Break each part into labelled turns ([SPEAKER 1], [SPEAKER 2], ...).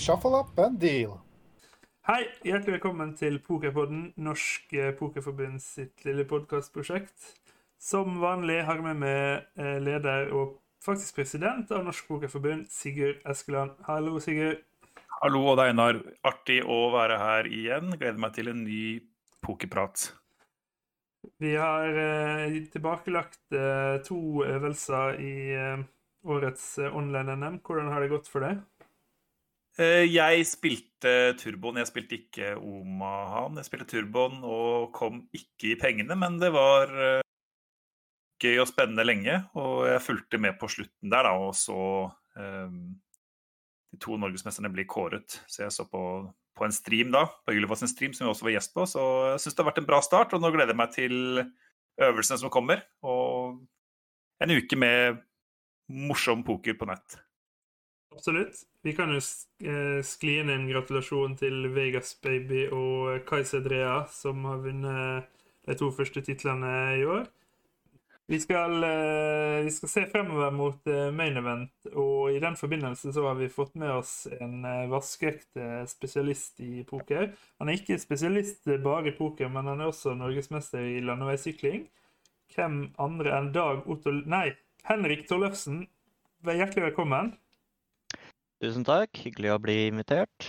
[SPEAKER 1] shuffle up and deal.
[SPEAKER 2] Hei, hjertelig velkommen til Pokerpodden, Norsk eh, Pokerforbund sitt lille podkastprosjekt. Som vanlig har jeg med meg eh, leder og faktisk president av Norsk Pokerforbund, Sigurd Eskeland. Hallo, Sigurd.
[SPEAKER 3] Hallo, Odd Einar. Artig å være her igjen. Gleder meg til en ny pokerprat.
[SPEAKER 2] Vi har eh, tilbakelagt eh, to øvelser i eh, årets eh, online-NM. Hvordan har det gått for deg?
[SPEAKER 3] Eh, Jeg spilte turboen, jeg spilte ikke Omahan. Jeg spilte turboen og kom ikke i pengene, men det var eh, gøy og spennende lenge. Og jeg fulgte med på slutten der, da, og så um, de to norgesmesterne bli kåret. Så jeg så på, på en stream da, på Ylva stream, som jeg også var gjest på. Så jeg syns det har vært en bra start, og nå gleder jeg meg til øvelsene som kommer. Og en uke med morsom poker på nett.
[SPEAKER 2] Absolutt. Vi kan jo eh, skli inn en gratulasjon til Vegas Baby og Kaiser Drea, som har vunnet de to første titlene i år. Vi skal, eh, vi skal se fremover mot eh, main event, og i den forbindelse så har vi fått med oss en eh, vaskeekte spesialist i poker. Han er ikke spesialist bare i poker, men han er også norgesmester i landeveissykling. Hvem andre enn Dag Otto Nei, Henrik Tollefsen. Hjertelig velkommen.
[SPEAKER 4] Tusen takk, hyggelig å bli invitert.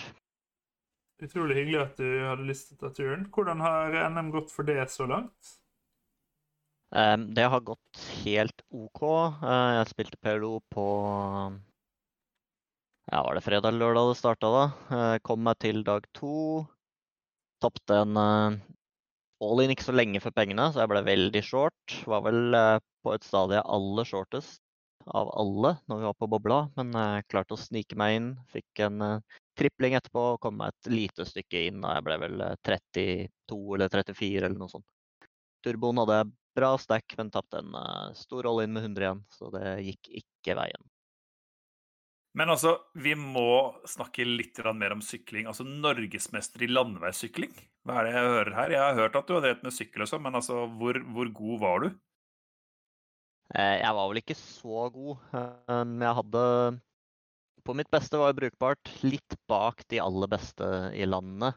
[SPEAKER 2] Utrolig hyggelig at du hadde lyst til å ta turen. Hvordan har NM gått for det så langt?
[SPEAKER 4] Det har gått helt OK. Eh, Jeg spilte PLO på ja, var det fredag eller lørdag det starta, da. Eh, Kom meg til dag to. Tapte en eh, all-in ikke så lenge for pengene, så jeg ble veldig short. Var vel på et stadie aller shortest av alle når vi var på bobla, men uh, klarte å snike meg inn. Fikk en uh, tripling etterpå og kom meg et lite stykke inn. og Jeg ble vel eh, 32 eller 34 eller noe sånt. Turboen hadde bra stack, men tapte en uh, stor rolle inn med 100 igjen, så det gikk ikke veien.
[SPEAKER 3] Men altså, vi må snakke litt mer om sykling. Altså norgesmester i landeveissykling. Hva er det jeg hører her? Jeg har hørt at du har drevet med sykkel og sånn, men altså, hvor, hvor god var du?
[SPEAKER 4] Eh, Jeg var vel ikke så god, eh, men jeg hadde På mitt beste var jeg brukbart litt bak de aller beste i landet.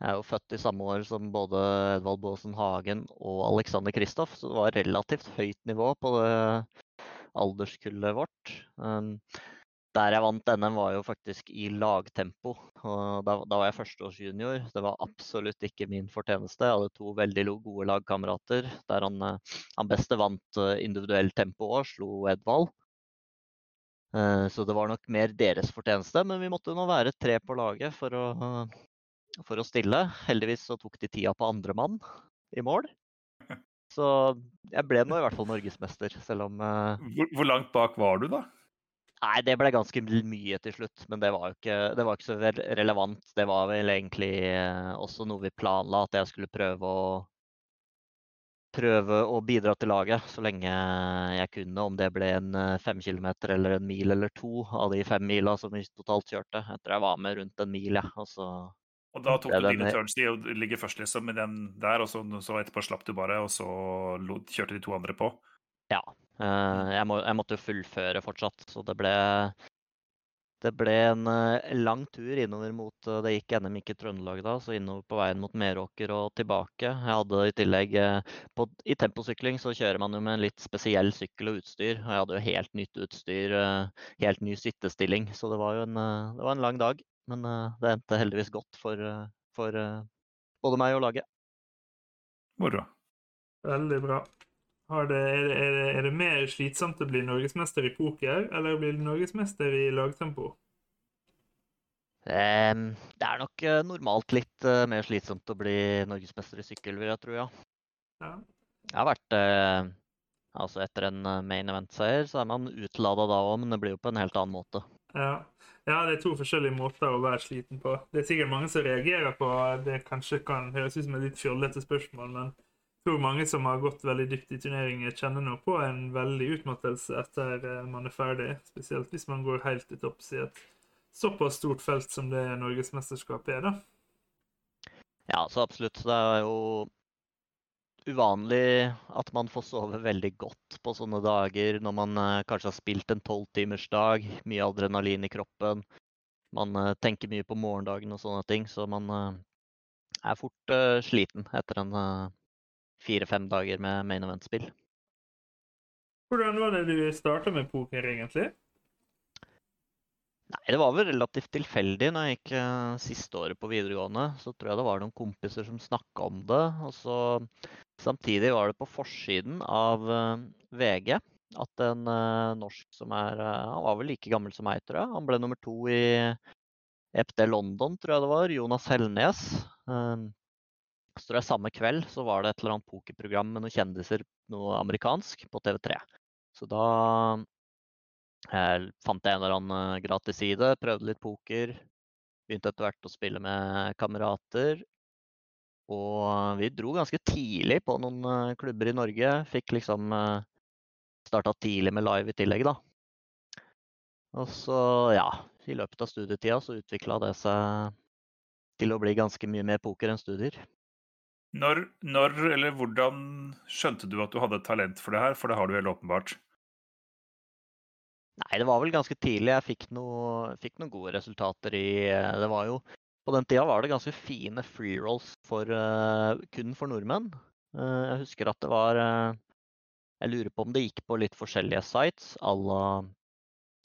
[SPEAKER 4] Jeg er jo født i samme år som både Edvald Baasen Hagen og Alexander Kristoff, så det var relativt høyt nivå på det alderskullet vårt. Der jeg vant NM, var jo faktisk i lagtempo. og Da, da var jeg førsteårsjunior. Det var absolutt ikke min fortjeneste. Jeg hadde to veldig gode lagkamerater der han, eh, han beste vant eh, individuelt tempo og slo Edvald. Eh, Så det var nok mer deres fortjeneste, men vi måtte nå være tre på laget for å, for å stille. Heldigvis så tok de tida på andremann i mål. Så jeg ble nå i hvert fall norgesmester, selv om
[SPEAKER 3] Hvor, hvor langt bak var du, da?
[SPEAKER 4] Nei, det ble ganske mye til slutt, men det var jo ikke, var ikke så relevant. Det var vel egentlig eh, også noe vi planla, at jeg skulle prøve å prøve å bidra til laget så lenge jeg kunne, om det ble en eh, fem kilometer eller en mil eller to av de fem mila som vi totalt kjørte. Etter jeg var med rundt en mil, jeg. Og så
[SPEAKER 3] Og da tok du dine turns i å ligge først liksom, i den der, og så, så etterpå slapp du bare, og så kjørte de to andre på.
[SPEAKER 4] Ja. Eh, Jeg, må, jeg måtte jo fullføre fortsatt, så det ble det ble en eh, lang tur innover mot eh, Det gikk NM ikke i Trøndelag da, så innover på veien mot Meråker og tilbake. Jeg hadde i tillegg på, I temposykling så kjører man jo med en litt spesiell sykkel og utstyr. Og jeg hadde jo helt nytt utstyr, helt ny sittestilling. Så det var jo en, det var en lang dag. Men det endte heldigvis godt for, for både meg og laget.
[SPEAKER 3] Moro.
[SPEAKER 2] Veldig bra. Det, er, det, er, det, er det mer slitsomt å bli norgesmester i poker eller å bli norgesmester i lagtempo?
[SPEAKER 4] Um, det er nok eh, normalt litt uh, mer slitsomt å bli norgesmester i sykkel, vil jeg tro, ja.
[SPEAKER 2] Ja.
[SPEAKER 4] Jeg har vært uh, Altså etter en main event-seier, så er man utlada da òg, men det blir jo på en helt annen måte.
[SPEAKER 2] Ja. ja, det er to forskjellige måter å være sliten på. Det er sikkert mange som reagerer på det kanskje kan høres ut som et litt fjollete spørsmål, men tror mange som har gått veldig dypt i turneringer, kjenner nå på en veldig utmattelse etter eh, man er ferdig. Spesielt hvis man går helt til topps i et såpass stort felt som det Norgesmesterskapet er, da.
[SPEAKER 4] Ja, så absolutt. Det er jo uvanlig at man får sove veldig godt på sånne dager når man eh, kanskje har spilt en tolvtimersdag, mye adrenalin i kroppen. man eh, tenker mye på morgendagen og sånne ting, så man er fort sliten etter en fire-fem dager med main event-spill.
[SPEAKER 2] Hvordan var det du starta med poker, egentlig?
[SPEAKER 4] Nei, det var vel relativt tilfeldig når jeg gikk uh, siste året på videregående. Så tror jeg det var noen kompiser som snakka om det. Og så samtidig var det på forsiden av uh, VG at en uh, norsk som er eh, Han var vel like gammel som meg, tror jeg. Han ble nummer to i EPD London, tror jeg det var. Jonas Hellnes. Eh, så tror jeg samme kveld så var det et eller annet pokerprogram med noen kjendiser, noe amerikansk, på TV3. Så da jeg fant jeg en eller annen eh, gratis side, prøvde litt poker. Begynte etter hvert å spille med kamerater. Og vi dro ganske tidlig på noen eh, klubber i Norge. Fikk liksom starta tidlig med live i tillegg, da. Og så, ja, i løpet av studietida så utvikla det seg til å bli ganske mye mer poker enn studier.
[SPEAKER 3] Når, når eller hvordan skjønte du at du hadde et talent for det her? For det har du helt åpenbart.
[SPEAKER 4] Nei, det var vel ganske tidlig. Jeg fikk, noe, fikk noen gode resultater i eh, Det var jo På den tida var det ganske fine free rolls for, uh, kun for nordmenn. Uh, jeg husker at det var uh, Jeg lurer på om det gikk på litt forskjellige sites, à la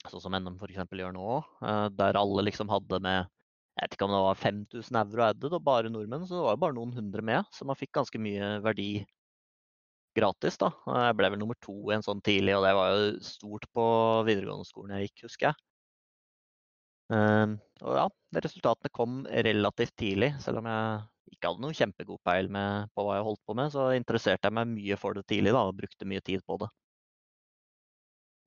[SPEAKER 4] sånn som NM f.eks. gjør nå, der alle liksom hadde med jeg vet ikke om det var 5000 euro added, og bare nordmenn, så det var bare noen hundre med. Så man fikk ganske mye verdi gratis, da. Jeg ble vel nummer to i en sånn tidlig, og det var jo stort på videregående skolen jeg gikk, husker jeg. og ja, resultatene kom relativt tidlig, selv om jeg ikke hadde noen kjempegod peil på hva jeg holdt på med, så interesserte jeg meg mye for det tidlig da, og brukte mye tid på det.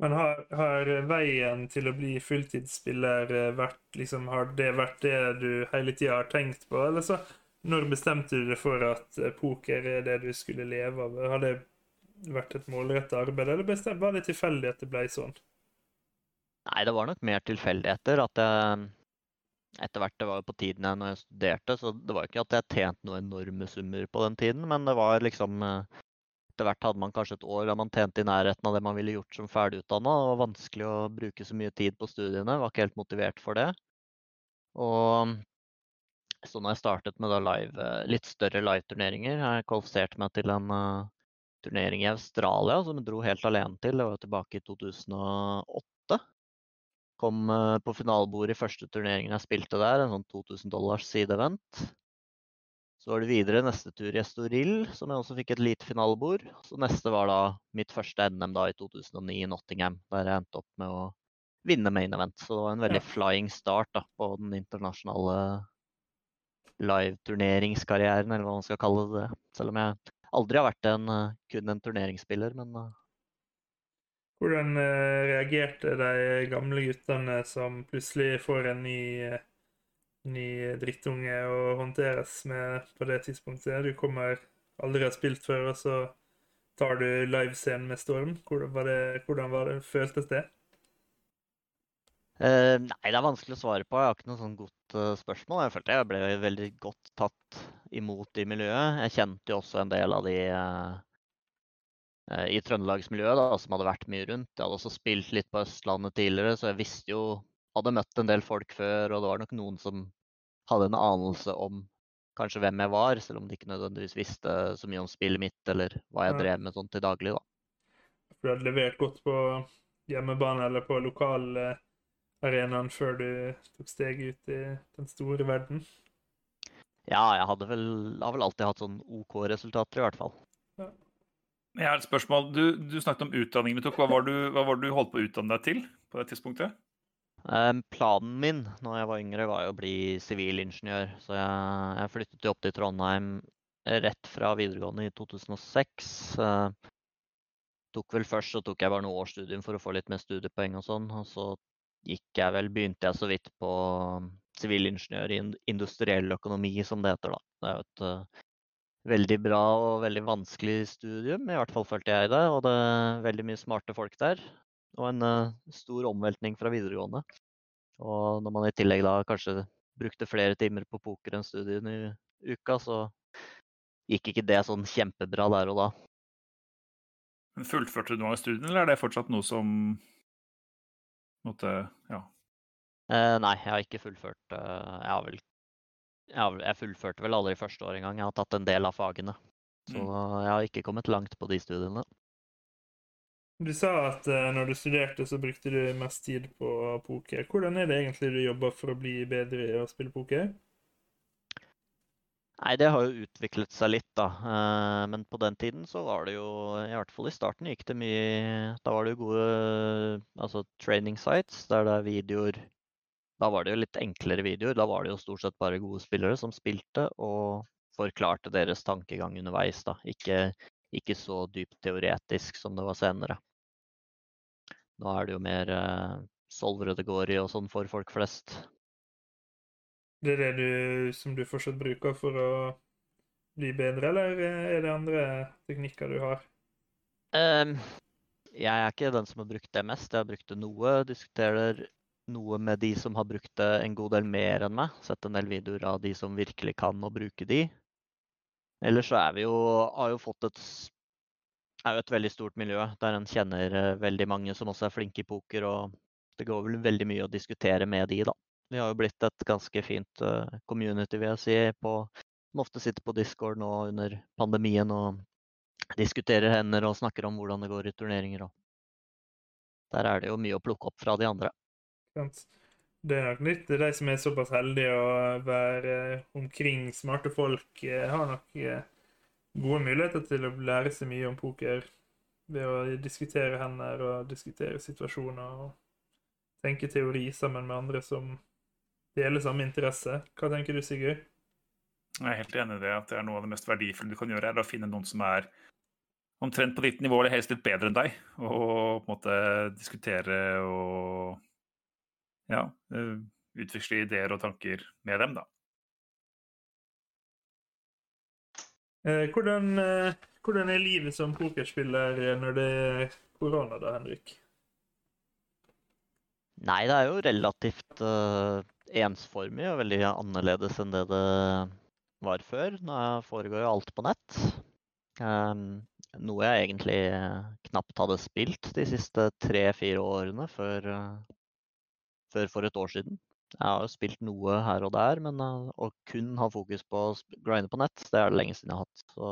[SPEAKER 2] Men har, har veien til å bli fulltidsspiller vært liksom, Har det vært det du hele tida har tenkt på, eller så når bestemte du deg for at eh, poker er det du skulle leve av? Har det vært et målrettet arbeid, eller bestemt, var det tilfeldig at det ble sånn?
[SPEAKER 4] Nei, det var nok mer tilfeldigheter. At jeg etter hvert Det var jo på tiden jeg når jeg studerte, så det var ikke at jeg tjente noen enorme summer på den tiden, men det var liksom eh, Etter hvert hadde man kanskje et år da man tjente i nærheten av det man ville gjort som ferdigutdanna. Det var vanskelig å bruke så mye tid på studiene. Var ikke helt motivert for det. Og så når jeg startet med live, eh, litt større live-turneringer, jeg kvalifiserte meg til en uh, turnering i Australia som jeg dro helt alene til. Det var tilbake i 2008. Kom uh, på finalebordet i første turneringen jeg spilte der, en sånn 2000 dollars sideevent. Så var det videre neste tur i Estoril, som jeg også fikk et lite finalebord. Så neste var da mitt første NM da i 2009 i Nottingham, der jeg endte opp med å vinne main event. Så det var en veldig flying start da, på den internasjonale live-turneringskarrieren, eller hva man skal kalle det. Selv om jeg aldri har vært en, eh, kun en turneringsspiller, men eh.
[SPEAKER 2] Hvordan uh, reagerte de gamle guttene som plutselig får en ny, ny drittunge å håndteres med på det tidspunktet? Du kommer aldri har spilt før, og så tar du livescenen med storm. Hvordan, var det, hvordan var det, føltes det?
[SPEAKER 4] Uh, nei, det er vanskelig å svare på. Jeg har ikke noe sånn godt uh, spørsmål. Jeg følte jeg ble veldig godt tatt imot i miljøet. Jeg kjente jo også en del av de uh, i trøndelagsmiljøet da, som hadde vært mye rundt. Jeg hadde også spilt litt på Østlandet tidligere, så jeg visste jo Hadde møtt en del folk før, og det var nok noen som hadde en anelse om kanskje hvem jeg var, selv om de ikke nødvendigvis visste så mye om spillet mitt eller hva jeg drev med sånn til daglig. da.
[SPEAKER 2] Du hadde levert godt på hjemmebane eller på lokalarenaen før du tok steget ut i den store verden?
[SPEAKER 4] Ja, jeg hadde vel, har vel alltid hatt sånn OK resultater, i hvert fall. Ja.
[SPEAKER 3] Jeg har et spørsmål. Du, du, snakket om utdanningen du tok. Hva var, du, hva var du holdt på å utdanne deg til på det tidspunktet?
[SPEAKER 4] Um, planen min når jeg var yngre, var å bli sivilingeniør. Så jeg, jeg, flyttet jo opp til Trondheim rett fra videregående i 2006. Uh, tok vel Først så tok jeg bare noe årsstudium for å få litt mer studiepoeng og sånn. Og så gikk jeg vel, begynte jeg så vidt på um, sivilingeniør i industriell økonomi, som det heter. da. Det er jo et uh, veldig bra og veldig vanskelig studium, i hvert fall følte jeg det. Og det er veldig mye smarte folk der. Og en uh, stor omveltning fra videregående. Og når man i tillegg da kanskje brukte flere timer på poker enn studien i uka, så gikk ikke det sånn kjempebra der og da.
[SPEAKER 3] Men Fullførte du noe av studiene, eller er det fortsatt noe som måtte Ja.
[SPEAKER 4] Eh, nei, jeg har ikke fullført eh, jeg, har, vel- jeg fullførte vel aldri første år engang. Jeg har tatt en del av fagene. Så
[SPEAKER 3] Mm.
[SPEAKER 4] jeg har ikke kommet langt på de studiene.
[SPEAKER 2] Du sa at uh, når du studerte, så brukte du mest tid på poker. Hvordan er det egentlig du jobber for å bli bedre i å spille poker?
[SPEAKER 4] Nei, det har jo utviklet seg litt, da. Uh, Men på den tiden så var det jo, i hvert fall i starten, gikk det mye Da var det jo gode altså training sites der det er videoer Da var det jo litt enklere videoer. Da var det jo stort sett bare gode spillere som spilte og forklarte deres tankegang underveis, da. Ikke, ikke så dypt teoretisk som det var senere. Nå er det jo mer uh, solvere det går i og sånn for folk flest.
[SPEAKER 2] Det er det du, som du fortsatt bruker for å bli bedre, eller er det andre teknikker du har?
[SPEAKER 4] Um, jeg er ikke den som har brukt det mest. Jeg har brukt det noe. Diskuterer noe med de som har brukt det en god del mer enn meg. Sett en del videoer av de som virkelig kan å bruke de. Ellers så er vi jo, har jo fått et er jo et veldig stort miljø der en kjenner eh, veldig mange som også er flinke i poker. Og det går vel veldig mye å diskutere med de, da. Vi har jo blitt et ganske fint eh, community, vil jeg si, på, som ofte sitter på Discord nå under pandemien og diskuterer hender og snakker om hvordan det går i turneringer. Og der er det jo mye å plukke opp fra de andre.
[SPEAKER 2] Det er nok nytt. Det er de som er såpass heldige å være omkring smarte folk, eh, har nok eh, gode muligheter til å lære seg mye om poker ved å diskutere hender og diskutere situasjoner og tenke teori sammen med andre som deler samme interesse. Hva tenker du, Sigurd?
[SPEAKER 3] Jeg er helt enig i det at det er noe av det mest verdifulle du kan gjøre, er å finne noen som er omtrent på ditt nivå eller helst litt bedre enn deg, og på en måte diskutere og ja, eh, utveksle ideer og tanker med dem, da.
[SPEAKER 2] Hvordan, eh, hvordan er livet som pokerspiller eh, når det er korona, da, Henrik?
[SPEAKER 4] Nei, det er jo relativt uh, ensformig og veldig annerledes enn det det var før. Nå foregår jo alt på nett. Um, noe jeg egentlig eh, knapt hadde spilt de siste tre-fire årene før, uh, før for et år siden. Jeg har jo spilt noe her og der, men eh, å kun ha fokus på å grinde på nett, det er det lenge siden jeg har hatt. Så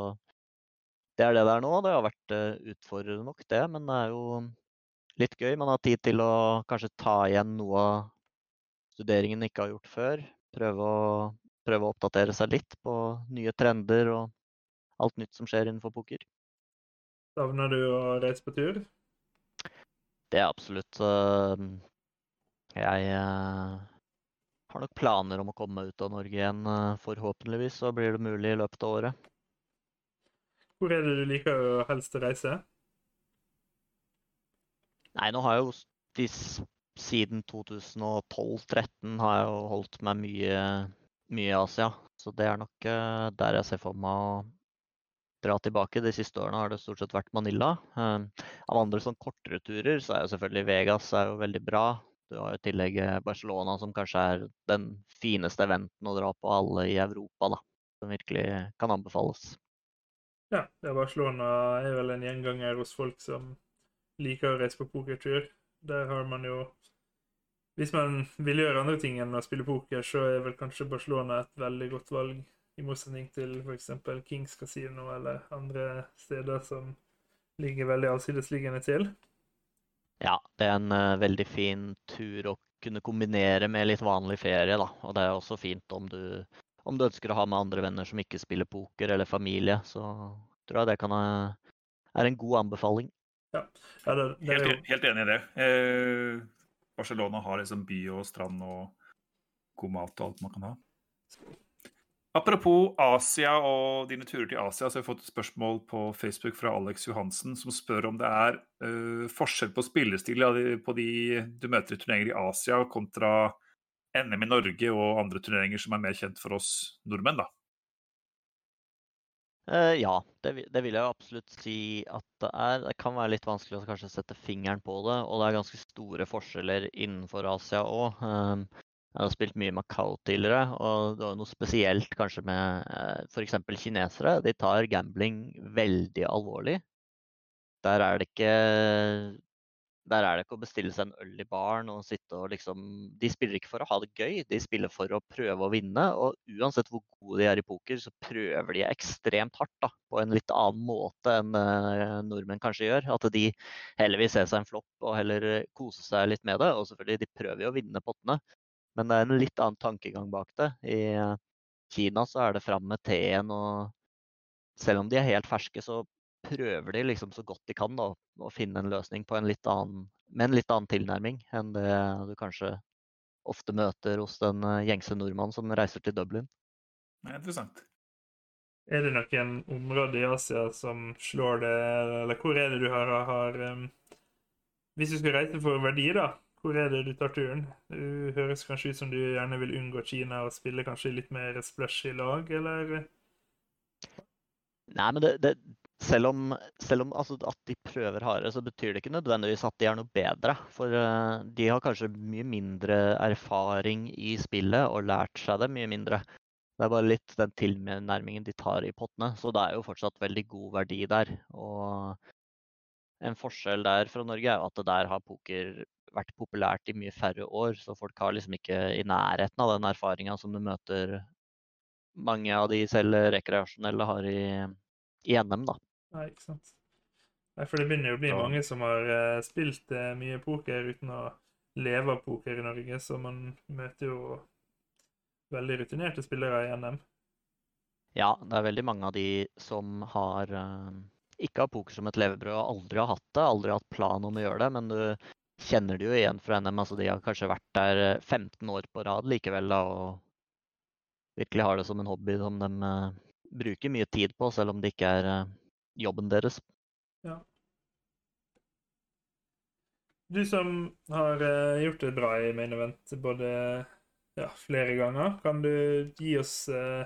[SPEAKER 4] det er det det er nå. Det har vært eh, utfordrende nok, det, men det er jo litt gøy. Man har tid til å kanskje ta igjen noe av studeringen ikke har gjort før. Prøve å, prøve å oppdatere seg litt på nye trender og alt nytt som skjer innenfor poker.
[SPEAKER 2] Savner du å reise på tur?
[SPEAKER 4] Det er absolutt eh, Jeg har nok planer om å komme meg ut av Norge igjen. eh, Forhåpentligvis så blir det mulig i løpet av året.
[SPEAKER 2] Hvor er det du liker å helst å reise?
[SPEAKER 4] Nei, nå har jeg jo de, siden 2012-2013 har jeg jo holdt meg mye, mye i Asia. Så det er nok eh, der jeg ser for meg å dra tilbake. De siste årene har det stort sett vært Manila. Eh, av andre sånn kortere turer så er jo selvfølgelig Vegas er jo veldig bra. Du har i tillegg eh, Barcelona, som kanskje er den fineste eventen å dra på alle i Europa, da. Som virkelig kan anbefales.
[SPEAKER 2] Ja, ja, Barcelona er vel en gjenganger hos folk som liker å reise på pokertur. Der har man jo Hvis man vil gjøre andre ting enn å spille poker, så er vel kanskje Barcelona et veldig godt valg, i motsetning til f.eks. Kings Casino eller andre steder som ligger veldig avsidesliggende til.
[SPEAKER 4] Ja, det er en uh, veldig fin tur å kunne kombinere med litt vanlig ferie, da. Og det er også fint om du, om du ønsker å ha med andre venner som ikke spiller poker, eller familie. Så tror jeg det kan eh, er en god anbefaling.
[SPEAKER 2] Ja, det, det er
[SPEAKER 3] Helt,
[SPEAKER 2] jo
[SPEAKER 3] e- helt enig i det. Eh, Barcelona har liksom by og strand og god mat og alt man kan ha. Apropos Asia og dine turer til Asia, så har jeg fått et spørsmål på Facebook fra Alex Johansen som spør om det er uh, forskjell på spillestil på de du møter i turneringer i Asia kontra NM i Norge og andre turneringer som er mer kjent for oss nordmenn, da.
[SPEAKER 4] Uh, ja, det, det vil jeg absolutt si at det er. Det kan være litt vanskelig å kanskje sette fingeren på det, og det er ganske store forskjeller innenfor Asia òg. Jeg har spilt mye Macau tidligere, og det var noe spesielt kanskje med eh, f.eks. kinesere. De tar gambling veldig alvorlig. Der er det ikke der er det ikke å bestille seg en øl i baren og sitte og liksom De spiller ikke for å ha det gøy, de spiller for å prøve å vinne. Og uansett hvor gode de er i poker, så prøver de ekstremt hardt da, på en litt annen måte enn uh, nordmenn kanskje gjør. At de heller vil se seg en flopp og heller kose seg litt med det. Og selvfølgelig, de prøver jo å vinne pottene, men det er en litt annen tankegang bak det. I Kina så er det fram med teen, og selv om de er helt ferske, så prøver de liksom så godt de kan da, å finne en løsning på en litt annen, med en litt annen tilnærming enn det du kanskje ofte møter hos den eh, gjengse nordmann som reiser til Dublin.
[SPEAKER 3] Det er interessant.
[SPEAKER 2] Er det noen områder i Asia som slår det, eller hvor er det du har, har um, Hvis du skal reise for verdier, da, hvor er det du tar turen? Det høres kanskje ut som du gjerne vil unngå Kina og spille kanskje litt mer splash i lag, eller?
[SPEAKER 4] Nei, men det, det, selv om, selv om altså, at de prøver hardere, så betyr det ikke nødvendigvis at de er noe bedre. For uh, de har kanskje mye mindre erfaring i spillet og lært seg det mye mindre. Det er bare litt den tilnærmingen de tar i pottene. Så det er jo fortsatt veldig god verdi der. Og en forskjell der fra Norge er jo at det der har poker vært populært i mye færre år. Så folk har liksom ikke i nærheten av den erfaringa som du møter mange av de selv rekreasjonelle har i, i NM, da.
[SPEAKER 2] Nei, ikke sant. Nei, for det begynner jo å bli ja. mange som har uh, spilt uh, mye poker uten å leve av poker i Norge, så man møter jo veldig rutinerte spillere i NM.
[SPEAKER 4] Ja, det er veldig mange av de som har uh, ikke har poker som et levebrød og aldri har hatt det, aldri har hatt plan om å gjøre det, men du kjenner det jo igjen fra NM. altså De har kanskje vært der 15 år på rad likevel da, og virkelig har det som en hobby som de bruker mye tid på, selv om det ikke er jobben deres.
[SPEAKER 2] Ja. Du som har uh, gjort det bra i Main Event både ja, flere ganger, kan du gi oss uh,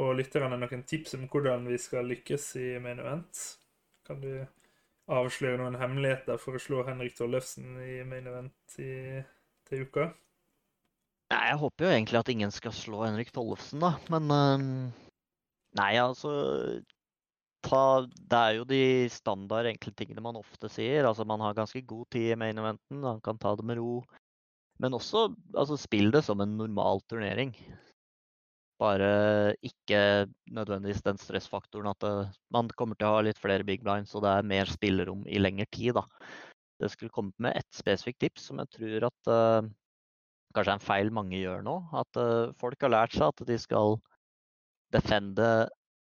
[SPEAKER 2] og lytterne noen tips om hvordan vi skal lykkes i Main Event? Kan du avsløre noen hemmeligheter for å slå Henrik Tollefsen i Main Event i, til uka?
[SPEAKER 4] Nei, Jeg håper jo egentlig at ingen skal slå Henrik Tollefsen, da. Men uh, Nei, altså ta, det er jo de standard enkle tingene man ofte sier. Altså Man har ganske god tid i main eventen, han kan ta det med ro. Men også altså, spill det som en normal turnering. Bare ikke nødvendigvis den stressfaktoren at det, man kommer til å ha litt flere big blinds og det er mer spillerom i lengre tid. da. Det skulle kommet med ett spesifikt tips som jeg tror at uh, kanskje er en feil mange gjør nå. At uh, folk har lært seg at de skal defende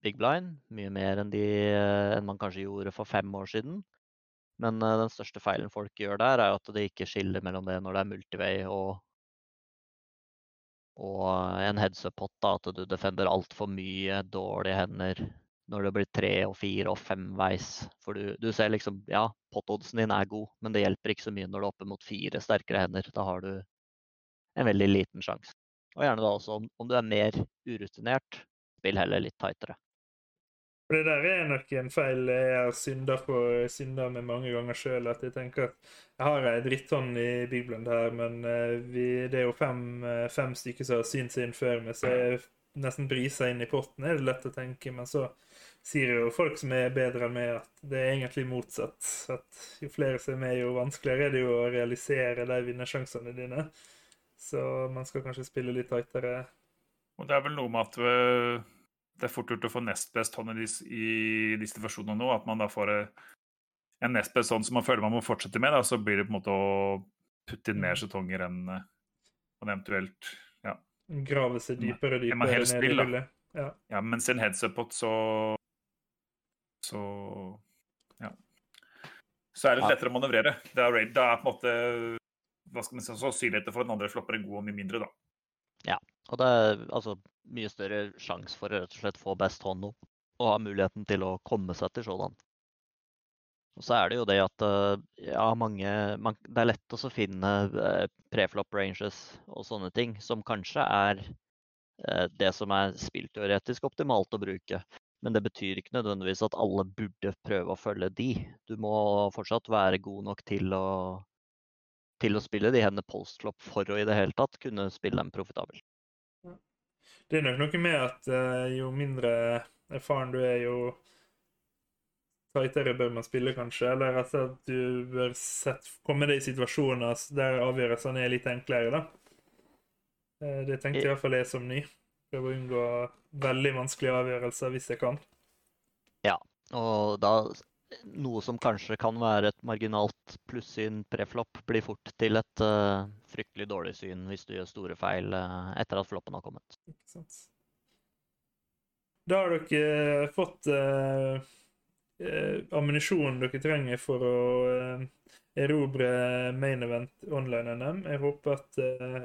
[SPEAKER 4] big blind. Mye mer enn, de, uh, enn man kanskje gjorde for fem år siden. Men den største feilen folk gjør der, er at de ikke skiller mellom det når det er multivay og, og en heads up-pot. At du defender altfor mye dårlige hender når det blir tre og fire og femveis. For du, du ser liksom Ja, pot-oddsen din er god, men det hjelper ikke så mye når du er oppe mot fire sterkere hender. Da har du en veldig liten sjanse. Og gjerne da også om, om du er mer urutinert, spill heller litt tightere.
[SPEAKER 2] For det der er nok en feil jeg har synda på synda med mange ganger sjøl. At jeg tenker at jeg har ei dritthånd i Bibelen her, men eh, vi, det er jo fem, eh, fem stykker som har synt seg inn før meg, så jeg nesten brisa inn i potten, er det lett å tenke. Men så sier jo folk som er bedre enn meg, at det er egentlig motsatt. At jo flere som er med, jo vanskeligere er det jo å realisere de vinnersjansene dine. Så man skal kanskje spille litt tightere.
[SPEAKER 3] Og det er vel noe med at eh, det er fort gjort å få nest best hånd i, i disse situasjonene nå. At man da får eh, en nest best hånd som man føler man må fortsette med. Da, så blir det på en måte å putte inn mer skjetonger enn eh, man eventuelt ja.
[SPEAKER 2] Grave seg dypere og dypere
[SPEAKER 3] ned i hullet. Ja. ja, mens i en up-pot så så ja. Så er det lettere å manøvrere. Det er, det er på en måte hva skal man si, sannsynligheten for at den andre flopper en god og mye mindre, da.
[SPEAKER 4] Ja, og det er altså mye større sjanse for å rett og slett få best hånd opp og ha muligheten til å komme seg til sådan. Og så er det jo det at eh, ja, mange man, Det er lett å finne eh, preflop ranges og sånne ting som kanskje er eh, det som er spillteoretisk optimalt å bruke. Men det betyr ikke nødvendigvis at alle burde prøve å følge de. Du må fortsatt være god nok til å, til å spille de hendene postflop for å i det hele tatt kunne spille dem profitabelt.
[SPEAKER 2] Det er nok noe med at uh, jo mindre erfaren du er, jo tightere bør man spille, kanskje? Eller at du bør sett, komme deg i situasjoner der avgjørelsene er litt enklere, da? Eh, Det tenkte i hvert fall jeg som ny. Prøve å unngå veldig vanskelige avgjørelser hvis jeg kan.
[SPEAKER 4] Ja, Og da noe som kanskje kan være et marginalt plussyn preflopp, blir fort til et uh, fryktelig dårlig syn hvis du gjør store feil uh, etter at floppen har kommet.
[SPEAKER 2] Ikke sant? Da har dere fått eh, eh, ammunisjonen dere trenger for å erobre main event online-NM. Jeg håper at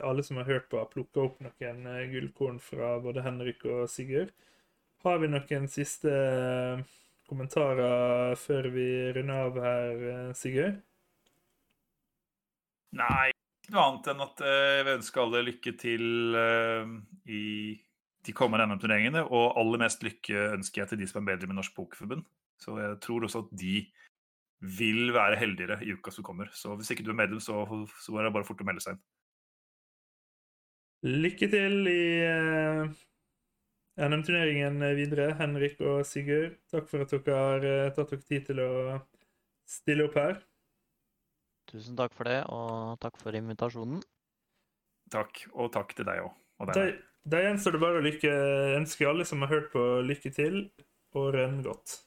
[SPEAKER 2] alle som har hørt på, har plukka opp noen gullkorn fra både Henrik og Sigurd. Har vi noen siste eh, kommentarer før vi runder av her, eh, Sigurd?
[SPEAKER 3] Nei, ikke noe annet enn at eh, jeg vil ønske alle lykke til eh, i de kommende NM-turneringene. Og aller mest lykke ønsker jeg til de som er bedre i Norsk Pokerforbund. Så jeg tror også at de vil være heldigere i uka som kommer. Så hvis ikke du er medlem, så, så er det bare fort å melde seg inn.
[SPEAKER 2] Lykke til i NM-turneringen videre, Henrik og Sigurd. Takk for at dere har eh, tatt dere tid til å stille opp her.
[SPEAKER 4] Tusen takk for det, og takk for invitasjonen.
[SPEAKER 3] Takk, og takk til deg òg.
[SPEAKER 2] Da, da gjenstår det bare å lykke, ønske alle som har hørt på, lykke til, og rønn godt.